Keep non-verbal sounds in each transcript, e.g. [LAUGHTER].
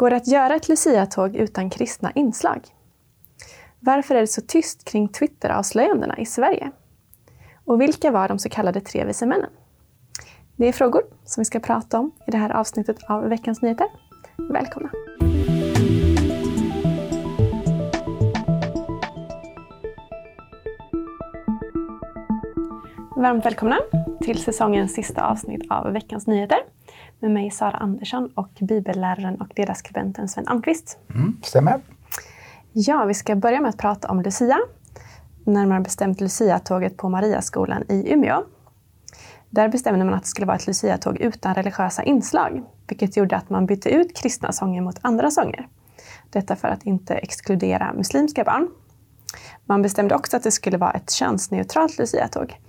Går det att göra ett Lucia-tåg utan kristna inslag? Varför är det så tyst kring Twitter-avslöjandena i Sverige? Och vilka var de så kallade tre vise männen? Det är frågor som vi ska prata om i det här avsnittet av Veckans Nyheter. Välkomna! Varmt välkomna till säsongens sista avsnitt av Veckans Nyheter med mig Sara Andersson och bibelläraren och ledarskribenten Sven Almqvist. Mm, stämmer. Ja, vi ska börja med att prata om Lucia. Närmare bestämt Lucia-tåget på Mariaskolan i Umeå. Där bestämde man att det skulle vara ett Lucia-tåg utan religiösa inslag, vilket gjorde att man bytte ut kristna sånger mot andra sånger. Detta för att inte exkludera muslimska barn. Man bestämde också att det skulle vara ett könsneutralt Lucia-tåg,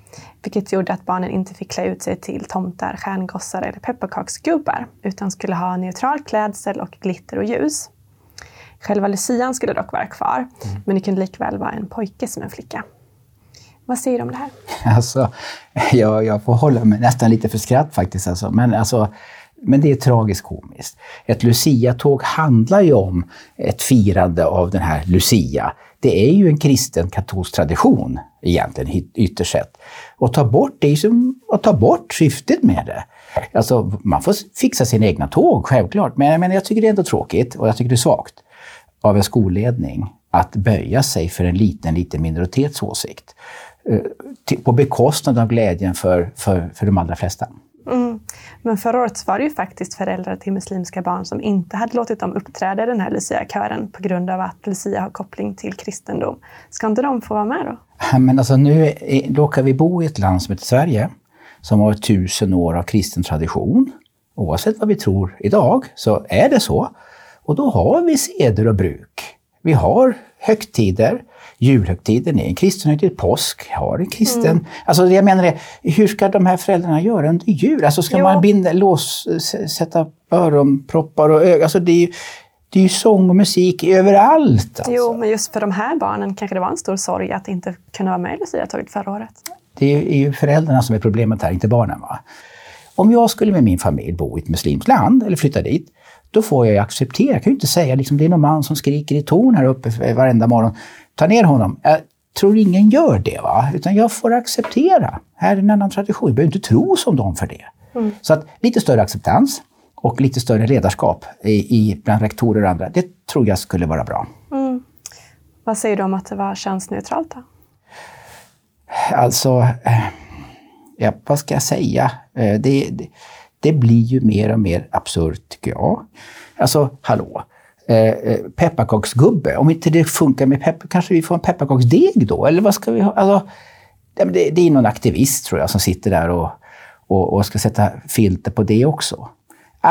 vilket gjorde att barnen inte fick klä ut sig till tomtar, stjärngossar eller pepparkaksgubbar, utan skulle ha neutral klädsel och glitter och ljus. Själva lucian skulle dock vara kvar, mm. men det kunde likväl vara en pojke som en flicka. Vad säger du om det här? [LAUGHS] Alltså, jag, jag får hålla mig nästan lite för skratt faktiskt. Alltså. Men, alltså, men det är tragiskt komiskt. Ett Lucia-tåg handlar ju om ett firande av den här Lucia. Det är ju en kristen katolsk tradition egentligen, ytterst sett. Och ta bort det är som att ta bort syftet med det. Alltså, man får fixa sina egna tåg, självklart. Men, men jag tycker det är ändå tråkigt och jag tycker det är svagt av en skolledning att böja sig för en liten, liten minoritets åsikt. Eh, på bekostnad av glädjen för, för, för de allra flesta. Mm. Men förra året var det ju faktiskt föräldrar till muslimska barn som inte hade låtit dem uppträda i den här Lucia-kören på grund av att Lucia har koppling till kristendom. Ska inte de få vara med då? Men alltså nu råkar vi bo i ett land som heter Sverige, som har tusen år av kristen tradition. Oavsett vad vi tror idag så är det så. Och då har vi seder och bruk. Vi har högtider. Julhögtiden är en kristen högtid, påsk har en kristen... Mm. Alltså jag menar det, hur ska de här föräldrarna göra under jul? Alltså ska jo. man binda, lås, sätta öronproppar och ögon? Alltså det är ju, det är ju sång och musik överallt. Alltså. Jo, men just för de här barnen kanske det var en stor sorg att inte kunna vara med i Lucia-tåget förra året. Det är ju föräldrarna som är problemet här, inte barnen. Va? Om jag skulle med min familj bo i ett muslimskt land, eller flytta dit, då får jag ju acceptera. Jag kan ju inte säga liksom, det är någon man som skriker i torn här uppe varenda morgon. Ta ner honom. Jag tror ingen gör det. va? Utan jag får acceptera. Här är en annan tradition. Jag behöver inte tro som dem för det. Mm. Så att lite större acceptans och lite större ledarskap i, i, bland rektorer och andra, det tror jag skulle vara bra. Mm. Vad säger du om att det var könsneutralt då? Alltså, eh, ja, vad ska jag säga? Eh, det, det, det blir ju mer och mer absurt, tycker jag. Alltså, hallå! Eh, eh pepparkaksgubbe, om inte det funkar med peppar, kanske vi får en pepparkaksdeg då? Eller vad ska vi ha? Alltså, det, det är någon aktivist, tror jag, som sitter där och, och, och ska sätta filter på det också.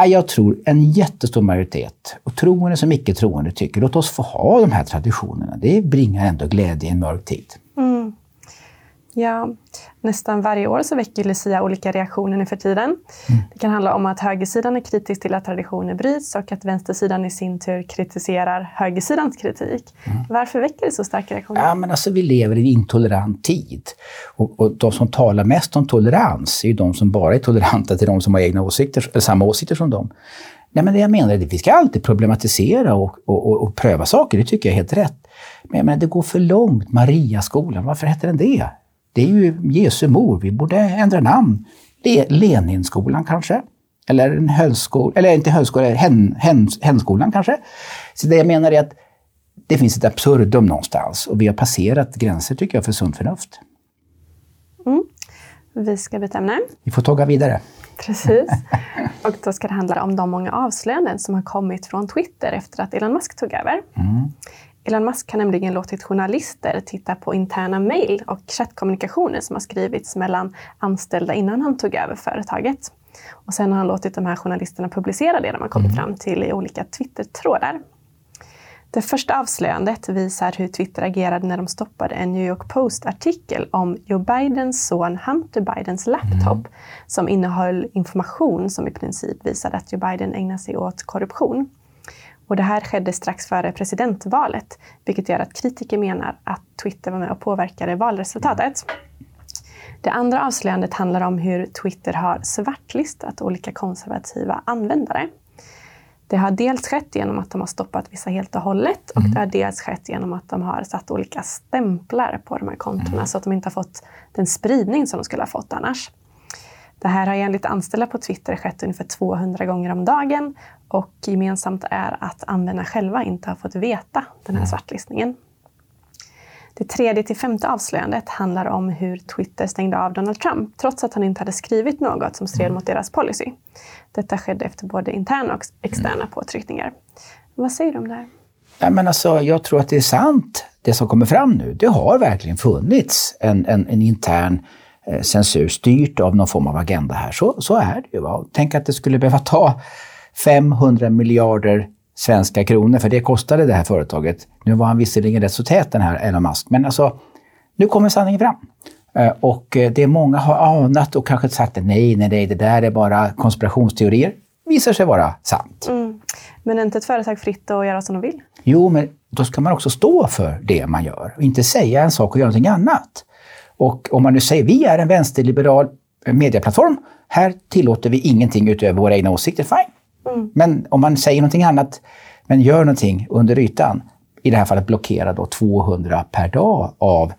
Jag tror en jättestor majoritet, och troende som icke troende, tycker låt oss få ha de här traditionerna. Det bringar ändå glädje i en mörk tid. Ja, nästan varje år så väcker Lucia olika reaktioner nu för tiden. Mm. Det kan handla om att högersidan är kritisk till att traditioner bryts och att vänstersidan i sin tur kritiserar högersidans kritik. Mm. Varför väcker det så starka reaktioner? Ja, men alltså, vi lever i en intolerant tid. Och, och de som talar mest om tolerans är ju de som bara är toleranta till de som har egna åsikter, eller samma åsikter som dem. Nej, men det jag menar är att vi ska alltid problematisera och, och, och, pröva saker, det tycker jag är helt rätt. Men jag menar, det går för långt. Mariaskolan, varför heter den det? Det är ju Jesu mor, vi borde ändra namn. Leninskolan kanske? Eller en högskola, eller inte högskola, hen, hen, henskolan kanske? Så det jag menar är att det finns ett absurdum någonstans och vi har passerat gränser tycker jag för sunt förnuft. Mm. Vi ska byta ämne. Vi får tåga vidare. Precis. [LAUGHS] Och då ska det handla om de många avslöjanden som har kommit från Twitter efter att Elon Musk tog över. Mm. Elon Musk har nämligen låtit journalister titta på interna mejl och chattkommunikationer som har skrivits mellan anställda innan han tog över företaget. Och sen har han låtit de här journalisterna publicera det de har kommit mm. fram till i olika Twitter-trådar. Det första avslöjandet visar hur Twitter agerade när de stoppade en New York Post-artikel om Joe Bidens son Hunter Bidens laptop mm. som innehöll information som i princip visade att Joe Biden ägnar sig åt korruption. Och det här skedde strax före presidentvalet, vilket gör att kritiker menar att Twitter var med och påverkade valresultatet. Det andra avslöjandet handlar om hur Twitter har svartlistat olika konservativa användare. Det har dels skett genom att de har stoppat vissa helt och hållet och det har dels skett genom att de har satt olika stämplar på de här kontona så att de inte har fått den spridning som de skulle ha fått annars. Det här har enligt anställda på Twitter skett ungefär 200 gånger om dagen och gemensamt är att användarna själva inte har fått veta den här svartlistningen. Det tredje till femte avslöjandet handlar om hur Twitter stängde av Donald Trump trots att han inte hade skrivit något som stred mot deras policy. Detta skedde efter både interna och externa påtryckningar. Vad säger du om det här? Ja, men alltså, jag tror att det är sant, det som kommer fram nu. Det har verkligen funnits en, en, en intern censur styrt av någon form av agenda här. Så, så är det ju. Va? Tänk att det skulle behöva ta 500 miljarder svenska kronor, för det kostade det här företaget. Nu var han visserligen rätt så tät den här Elon Musk, men alltså, nu kommer sanningen fram. Eh, och eh, det många har anat och kanske sagt att nej, nej, nej, det där är bara konspirationsteorier. visar sig vara sant. Mm. Men är inte ett företag fritt att göra som de vill? Jo, men då ska man också stå för det man gör och inte säga en sak och göra någonting annat. Och om man nu säger vi är en vänsterliberal medieplattform, här tillåter vi ingenting utöver våra egna åsikter, fine. Mm. Men om man säger någonting annat, men gör någonting under ytan, i det här fallet blockera då 200 per dag av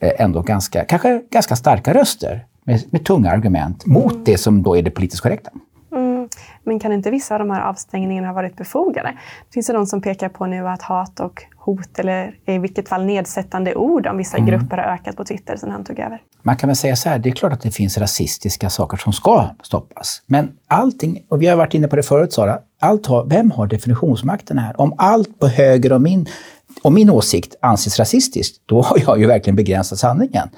eh, ändå ganska, kanske ganska starka röster med, med tunga argument mot mm. det som då är det politiskt korrekta. Mm. Men kan inte vissa av de här avstängningarna ha varit befogade? Finns det någon som pekar på nu att hat och hot eller i vilket fall nedsättande ord om vissa mm. grupper har ökat på Twitter sedan han tog över? Man kan väl säga så här, det är klart att det finns rasistiska saker som ska stoppas. Men allting, och vi har varit inne på det förut Sara, allt har, vem har definitionsmakten här? Om allt på höger och min, och min åsikt anses rasistiskt, då har jag ju verkligen begränsat sanningen.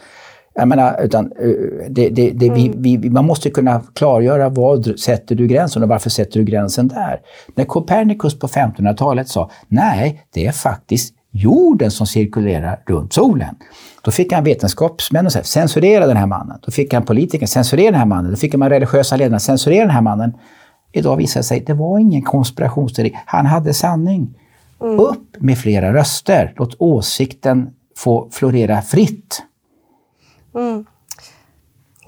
Jag menar, utan, eh, det, det, det, mm. vi, vi, man måste kunna klargöra vad sätter du gränsen och varför sätter du gränsen där? När Copernicus på 1500-talet sa nej, det är faktiskt jorden som cirkulerar runt solen. Då fick han vetenskapsmän och censurera den här mannen. Då fick han politiker censurera den här mannen. Då fick man religiösa ledare censurera den här mannen. Idag visar det sig att det var ingen konspirationsteori. Han hade sanning. Mm. Upp med flera röster. Låt åsikten få florera fritt. Mm.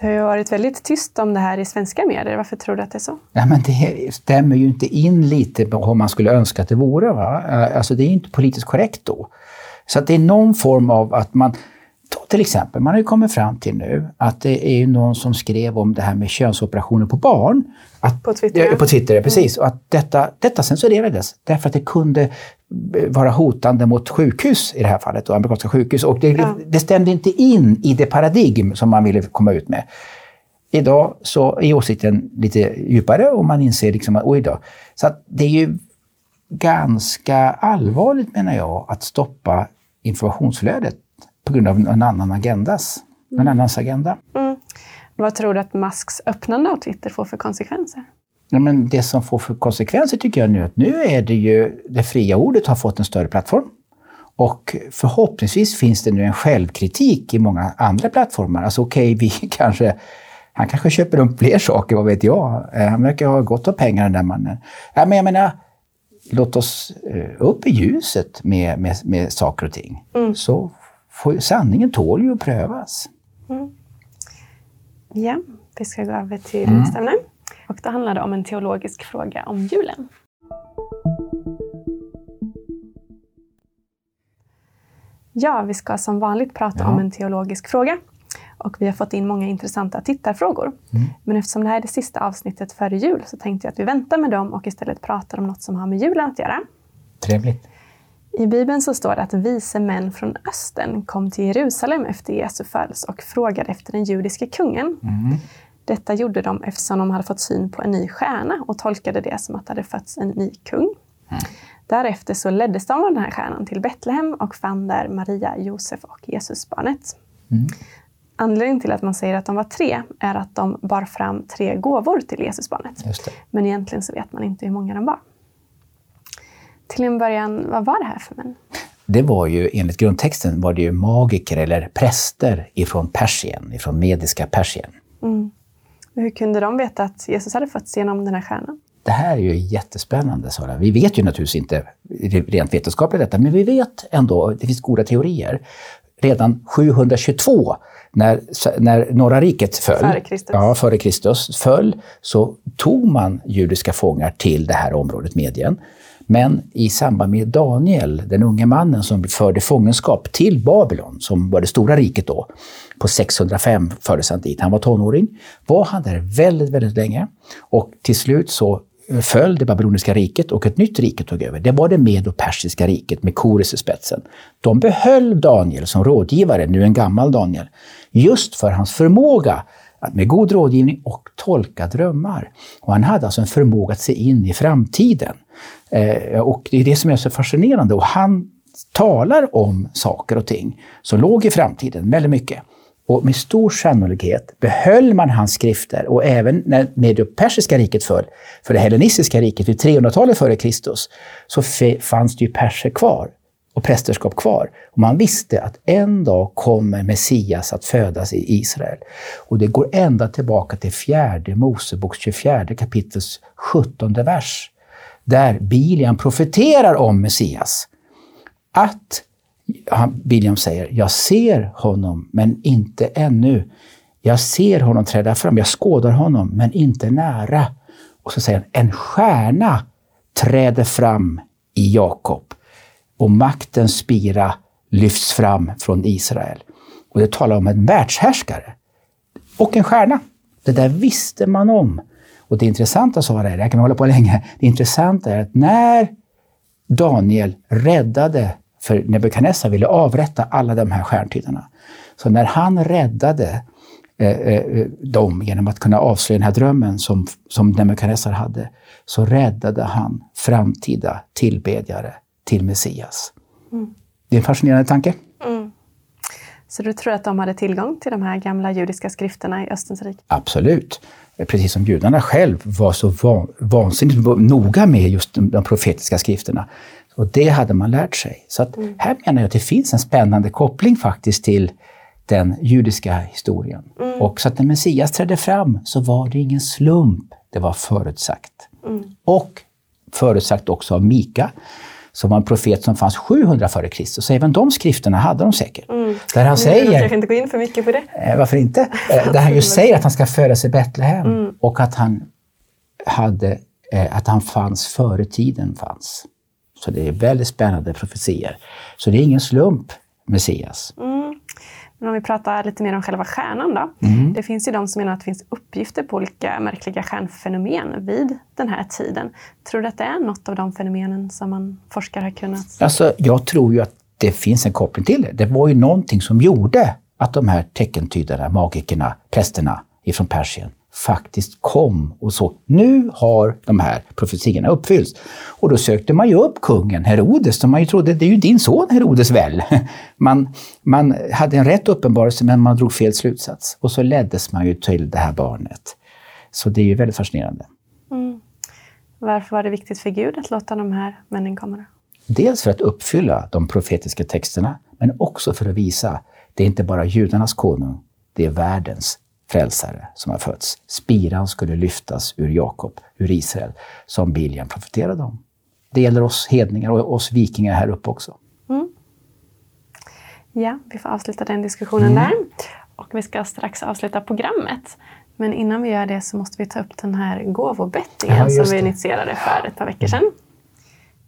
Det har ju varit väldigt tyst om det här i svenska medier. Varför tror du att det är så? Ja, men det stämmer ju inte in lite på hur man skulle önska att det vore. Va? Alltså, det är ju inte politiskt korrekt då. Så att det är någon form av att man till exempel, man har ju kommit fram till nu att det är någon som skrev om det här med könsoperationer på barn. Att, på Twitter? På Twitter, precis. Mm. Och att detta, detta censurerades därför att det kunde vara hotande mot sjukhus i det här fallet, då, amerikanska sjukhus. Och det, ja. det stämde inte in i det paradigm som man ville komma ut med. Idag så är åsikten lite djupare och man inser liksom att oj då. Så att det är ju ganska allvarligt menar jag att stoppa informationsflödet på grund av en annan agendas, mm. en annans agenda. Mm. Vad tror du att Musks öppnande av Twitter får för konsekvenser? Ja, men det som får för konsekvenser tycker jag nu att nu är det ju det fria ordet har fått en större plattform. Och förhoppningsvis finns det nu en självkritik i många andra plattformar. Alltså okej, okay, vi [LAUGHS] kanske han kanske köper upp fler saker, vad vet jag. Eh, han verkar ha gott om pengar den där mannen. Ja, men jag menar, låt oss eh, upp i ljuset med, med, med saker och ting. Mm. Så får, sanningen tål ju att prövas. Mm. Ja, vi ska gå över till mm. nästa ämne. Och då handlar det om en teologisk fråga om julen. Ja, vi ska som vanligt prata ja. om en teologisk fråga. Och vi har fått in många intressanta tittarfrågor. Mm. Men eftersom det här är det sista avsnittet före jul så tänkte jag att vi väntar med dem och istället pratar om något som har med julen att göra. Trevligt. I Bibeln så står det att vise män från östern kom till Jerusalem efter Jesu födelse och frågade efter den judiske kungen. Mm. Detta gjorde de eftersom de hade fått syn på en ny stjärna och tolkade det som att det hade fötts en ny kung. Mm. Därefter så leddes de av den här stjärnan till Betlehem och fann där Maria, Josef och Jesusbarnet. Mm. Anledningen till att man säger att de var tre är att de bar fram tre gåvor till Jesusbarnet. Men egentligen så vet man inte hur många de var. Till en början, vad var det här för män? Det var ju, enligt grundtexten, var det ju magiker eller präster ifrån Persien, ifrån mediska Persien. Mm. Hur kunde de veta att Jesus hade fötts genom den här stjärnan? Det här är ju jättespännande, Sara. Vi vet ju naturligtvis inte rent vetenskapligt detta, men vi vet ändå, det finns goda teorier. Redan 722 när, när norra riket föll, före Kristus. Ja, före Kristus föll, så tog man judiska fångar till det här området Medien. Men i samband med Daniel, den unge mannen som förde fångenskap till Babylon, som var det stora riket då, på 605 fördes han dit. Han var tonåring. Var han där väldigt, väldigt länge. Och till slut så eh, föll det babyloniska riket och ett nytt rike tog över. Det var det medo-persiska riket med Kores i spetsen. De behöll Daniel som rådgivare, nu en gammal Daniel, just för hans förmåga att med god rådgivning och tolka drömmar. Och han hade alltså en förmåga att se in i framtiden. Eh, och det är det som är så fascinerande. Och han talar om saker och ting som låg i framtiden väldigt mycket. Och med stor sannolikhet behöll man hans skrifter och även när medo-persiska riket föll, för det hellenistiska riket vid 300-talet före Kristus, så fanns det ju perser kvar och prästerskap kvar. Och man visste att en dag kommer Messias att födas i Israel. Och det går ända tillbaka till fjärde Moseboks 24 kapitels 17 vers, där Bilian profeterar om Messias. Att William säger, jag ser honom, men inte ännu. Jag ser honom träda fram, jag skådar honom, men inte nära. Och så säger han, en stjärna träder fram i Jakob och maktens spira lyfts fram från Israel. Och det talar om en världshärskare och en stjärna. Det där visste man om. Och det intressanta så är, det här kan vi hålla på länge, det intressanta är att när Daniel räddade för Nebukadnessar ville avrätta alla de här stjärntydarna. Så när han räddade eh, eh, dem genom att kunna avslöja den här drömmen som, som Nebukadnessar hade, så räddade han framtida tillbedjare till Messias. Mm. Det är en fascinerande tanke. Mm. Så du tror att de hade tillgång till de här gamla judiska skrifterna i Östens rike? Absolut. Precis som judarna själv var så van, vansinnigt noga med just de, de profetiska skrifterna. Och det hade man lärt sig. Så att mm. här menar jag att det finns en spännande koppling faktiskt till den judiska historien. Mm. Och så att när Messias trädde fram så var det ingen slump, det var förutsagt. Mm. Och förutsagt också av Mika, som var en profet som fanns 700 f.Kr. Så även de skrifterna hade de säkert. Mm. Där han säger... Jag kan inte gå in för mycket på det. Eh, varför inte? Eh, där han just säger att han ska födas i Betlehem mm. och att han, hade, eh, att han fanns före tiden fanns. Så det är väldigt spännande profetier. Så det är ingen slump, Messias. Mm. Men om vi pratar lite mer om själva stjärnan då. Mm. Det finns ju de som menar att det finns uppgifter på olika märkliga stjärnfenomen vid den här tiden. Tror du att det är något av de fenomenen som man forskare har kunnat... Alltså, jag tror ju att det finns en koppling till det. Det var ju någonting som gjorde att de här teckentydarna, magikerna, prästerna ifrån Persien faktiskt kom och så nu har de här profetiorna uppfyllts. Och då sökte man ju upp kungen Herodes, som man ju trodde, det är ju din son Herodes väl? [LAUGHS] Man, man hade en rätt uppenbarelse men man drog fel slutsats. Och så leddes man ju till det här barnet. Så det är ju väldigt fascinerande. Mm. Varför var det viktigt för Gud att låta de här männen komma? Dels för att uppfylla de profetiska texterna, men också för att visa det är inte bara judarnas konung, det är världens frälsare som har fötts. Spiran skulle lyftas ur Jakob, ur Israel, som Biljan profeterade om. Det gäller oss hedningar och oss vikingar här uppe också. Mm. Ja, vi får avsluta den diskussionen mm. där. Och vi ska strax avsluta programmet. Men innan vi gör det så måste vi ta upp den här gåvobettingen ja, som vi initierade för ett par veckor sedan.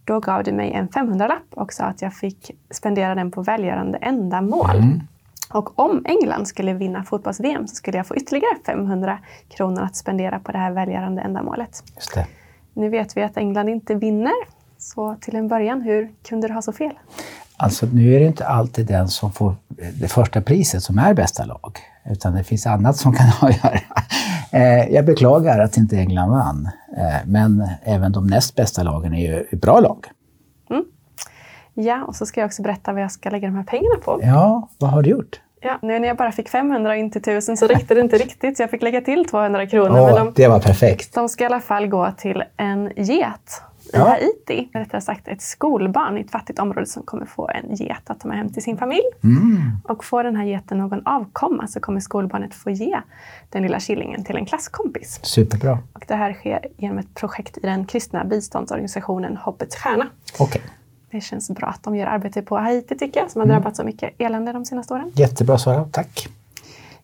Då gav du mig en 500-lapp och sa att jag fick spendera den på välgörande ändamål. Mm. Och om England skulle vinna fotbolls-VM så skulle jag få ytterligare 500 kronor att spendera på det här välgörande ändamålet. Just det. Nu vet vi att England inte vinner, så till en början, hur kunde du ha så fel? Alltså nu är det inte alltid den som får det första priset som är bästa lag, utan det finns annat som kan [LAUGHS] ha att göra. Eh, jag beklagar att inte England vann, eh, men även de näst bästa lagen är ju bra lag. Ja, och så ska jag också berätta vad jag ska lägga de här pengarna på. Ja, vad har du gjort? Ja, nu när jag bara fick 500 och inte 1000 så räckte det inte riktigt, så jag fick lägga till 200 kronor. Åh, men de, det var perfekt. De ska i alla fall gå till en get i ja. Haiti. Rättare sagt ett skolbarn i ett fattigt område som kommer få en get att ta med hem till sin familj. Mm. Och får den här geten någon avkomma så kommer skolbarnet få ge den lilla killingen till en klasskompis. Superbra. Och det här sker genom ett projekt i den kristna biståndsorganisationen Hoppets Stjärna. Okay. Det känns bra att de gör arbete på Haiti tycker jag, som har mm. drabbats av mycket elände de senaste åren. Jättebra svarat, tack.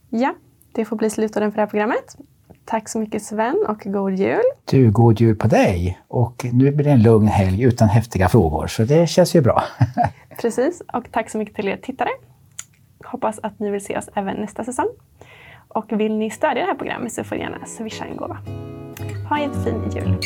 Ja, det får bli slutorden för det här programmet. Tack så mycket Sven och god jul! Du, god jul på dig! Och nu blir det en lugn helg utan häftiga frågor, så det känns ju bra. [LAUGHS] Precis, och tack så mycket till er tittare. Hoppas att ni vill se oss även nästa säsong. Och vill ni stödja det här programmet så får ni gärna swisha en gåva. Ha en jättefin jul!